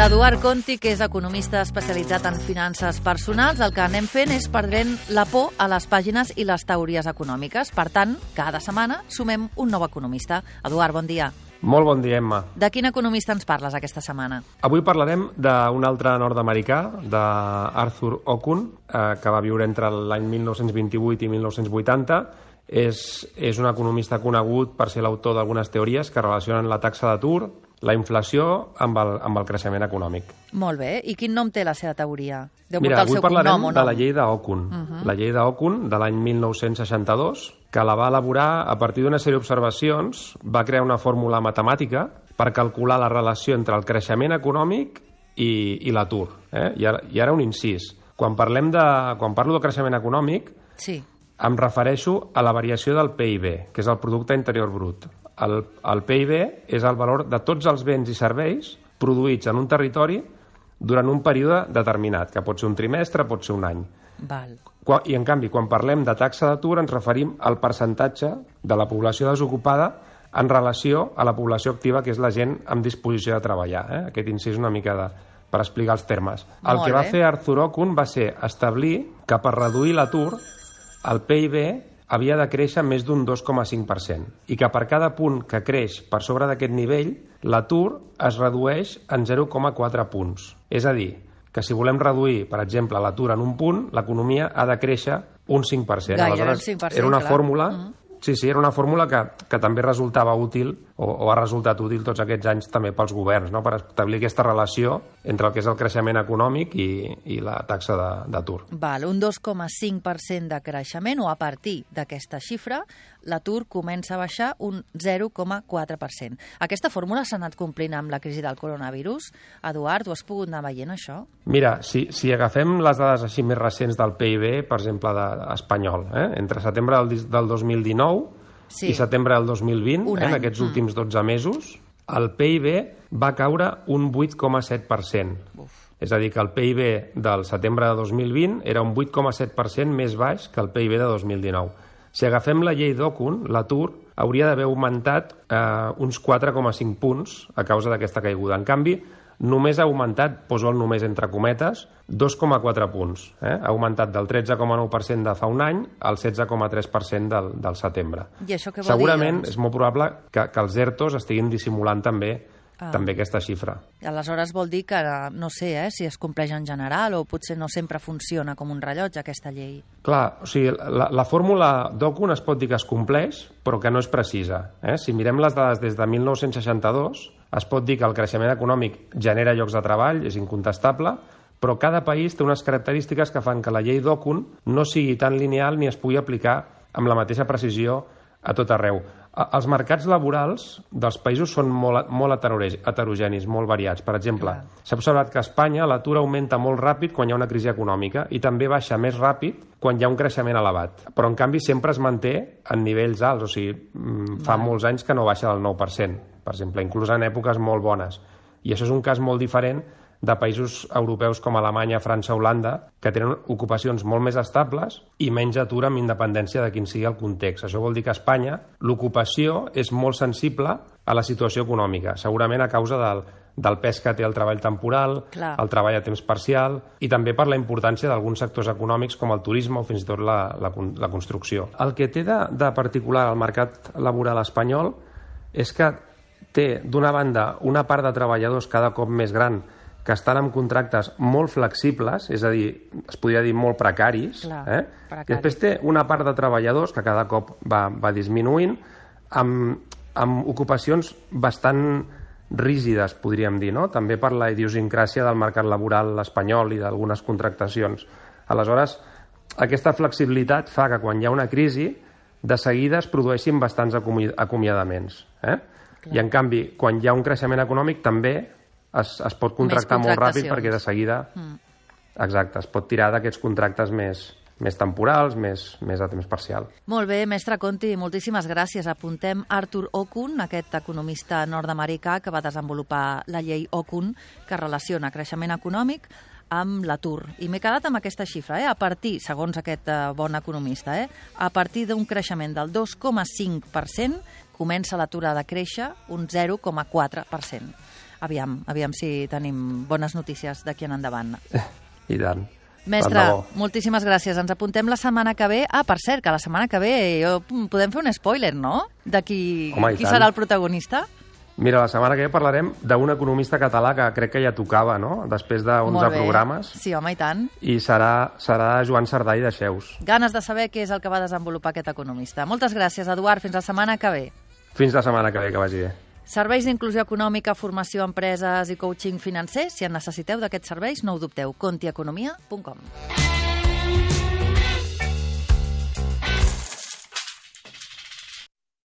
L'Eduard Conti, que és economista especialitzat en finances personals, el que anem fent és perdent la por a les pàgines i les teories econòmiques. Per tant, cada setmana sumem un nou economista. Eduard, bon dia. Molt bon dia, Emma. De quin economista ens parles aquesta setmana? Avui parlarem d'un altre nord-americà, d'Arthur Okun, eh, que va viure entre l'any 1928 i 1980. És, és un economista conegut per ser l'autor d'algunes teories que relacionen la taxa d'atur, la inflació amb el, amb el creixement econòmic. Molt bé. I quin nom té la seva teoria? Deu Mira, el avui seu parlarem cognom de la llei d'Okun. Uh -huh. La llei d'Okun, de l'any 1962, que la va elaborar a partir d'una sèrie d'observacions, va crear una fórmula matemàtica per calcular la relació entre el creixement econòmic i, i l'atur. Eh? I, ara, I ara un incís. Quan, parlem de, quan parlo de creixement econòmic, Sí. em refereixo a la variació del PIB, que és el Producte Interior Brut. El, el PIB és el valor de tots els béns i serveis produïts en un territori durant un període determinat, que pot ser un trimestre, pot ser un any. Val. I, en canvi, quan parlem de taxa d'atur, ens referim al percentatge de la població desocupada en relació a la població activa, que és la gent amb disposició de treballar. Eh? Aquest incís una mica de, per explicar els termes. El Molt que va bé. fer Arthur Okun va ser establir que per reduir l'atur el PIB havia de créixer més d'un 2,5% i que per cada punt que creix per sobre d'aquest nivell, l'atur es redueix en 0,4 punts. És a dir, que si volem reduir, per exemple, l'atur en un punt, l'economia ha de créixer un 5%. Gairebé un 5%, era una clar. fórmula... Mhm. Sí, sí, era una fórmula que, que també resultava útil o, o ha resultat útil tots aquests anys també pels governs, no? per establir aquesta relació entre el que és el creixement econòmic i, i la taxa de- d'atur. Val, un 2,5% de creixement o a partir d'aquesta xifra l'atur comença a baixar un 0,4%. Aquesta fórmula s'ha anat complint amb la crisi del coronavirus. Eduard, ho has pogut anar veient, això? Mira, si, si agafem les dades així més recents del PIB, per exemple, de, espanyol, eh? entre setembre del, del 2019 Sí. i setembre del 2020, Un eh? en aquests últims 12 mesos, el PIB va caure un 8,7%. És a dir, que el PIB del setembre de 2020 era un 8,7% més baix que el PIB de 2019. Si agafem la llei d'Okun, l'atur hauria d'haver augmentat eh, uns 4,5 punts a causa d'aquesta caiguda. En canvi, només ha augmentat, poso el només entre cometes, 2,4 punts. Eh? Ha augmentat del 13,9% de fa un any al 16,3% del, del setembre. I això què vol Segurament dir, doncs? és molt probable que, que els ERTOs estiguin dissimulant també Ah. també aquesta xifra. Aleshores vol dir que, no sé, eh, si es compleix en general o potser no sempre funciona com un rellotge, aquesta llei. Clar, o sigui, la, la fórmula d'Okun es pot dir que es compleix, però que no és precisa. Eh? Si mirem les dades des de 1962, es pot dir que el creixement econòmic genera llocs de treball, és incontestable, però cada país té unes característiques que fan que la llei d'Okun no sigui tan lineal ni es pugui aplicar amb la mateixa precisió a tot arreu. Els mercats laborals dels països són molt, molt heterogenis, molt variats. Per exemple, s'ha observat que a Espanya l'atur augmenta molt ràpid quan hi ha una crisi econòmica i també baixa més ràpid quan hi ha un creixement elevat. Però, en canvi, sempre es manté en nivells alts. O sigui, mm, fa molts anys que no baixa del 9%, per exemple, inclús en èpoques molt bones. I això és un cas molt diferent de països europeus com Alemanya, França, Holanda, que tenen ocupacions molt més estables i menys atur amb independència de quin sigui el context. Això vol dir que a Espanya l'ocupació és molt sensible a la situació econòmica, segurament a causa del, del pes que té el treball temporal, Clar. el treball a temps parcial i també per la importància d'alguns sectors econòmics com el turisme o fins i tot la, la, la construcció. El que té de, de particular el mercat laboral espanyol és que té, d'una banda, una part de treballadors cada cop més gran que estan amb contractes molt flexibles, és a dir, es podria dir molt precaris, Clar, eh? precari. I després té una part de treballadors que cada cop va, va disminuint amb, amb ocupacions bastant rígides, podríem dir, no? també per la idiosincràsia del mercat laboral espanyol i d'algunes contractacions. Aleshores, aquesta flexibilitat fa que quan hi ha una crisi, de seguida es produeixin bastants acomi acomiadaments. Eh? I en canvi, quan hi ha un creixement econòmic, també es, es pot contractar molt ràpid perquè de seguida... Exacte, es pot tirar d'aquests contractes més, més temporals, més, més a temps parcial. Molt bé, mestre Conti, moltíssimes gràcies. Apuntem Arthur Okun, aquest economista nord-americà que va desenvolupar la llei Okun, que relaciona creixement econòmic amb l'atur. I m'he quedat amb aquesta xifra, eh? a partir, segons aquest eh, bon economista, eh? a partir d'un creixement del 2,5%, comença l'atur a de créixer un 0,4%. aviam, aviam si tenim bones notícies d'aquí en endavant. I tant. Mestre, moltíssimes gràcies. Ens apuntem la setmana que ve. Ah, per cert, que la setmana que ve jo, podem fer un spoiler, no? De qui, Home, qui tant. serà el protagonista? Mira, la setmana que ve parlarem d'un economista català que crec que ja tocava, no?, després de 11 Molt bé. programes, Sí, home, i tant. i serà, serà Joan Sardà i de Xeus. Ganes de saber què és el que va desenvolupar aquest economista. Moltes gràcies, Eduard. Fins la setmana que ve. Fins la setmana que ve, que vagi bé. Serveis d'inclusió econòmica, formació empreses i coaching financer. Si en necessiteu d'aquests serveis, no ho dubteu. Contieconomia.com.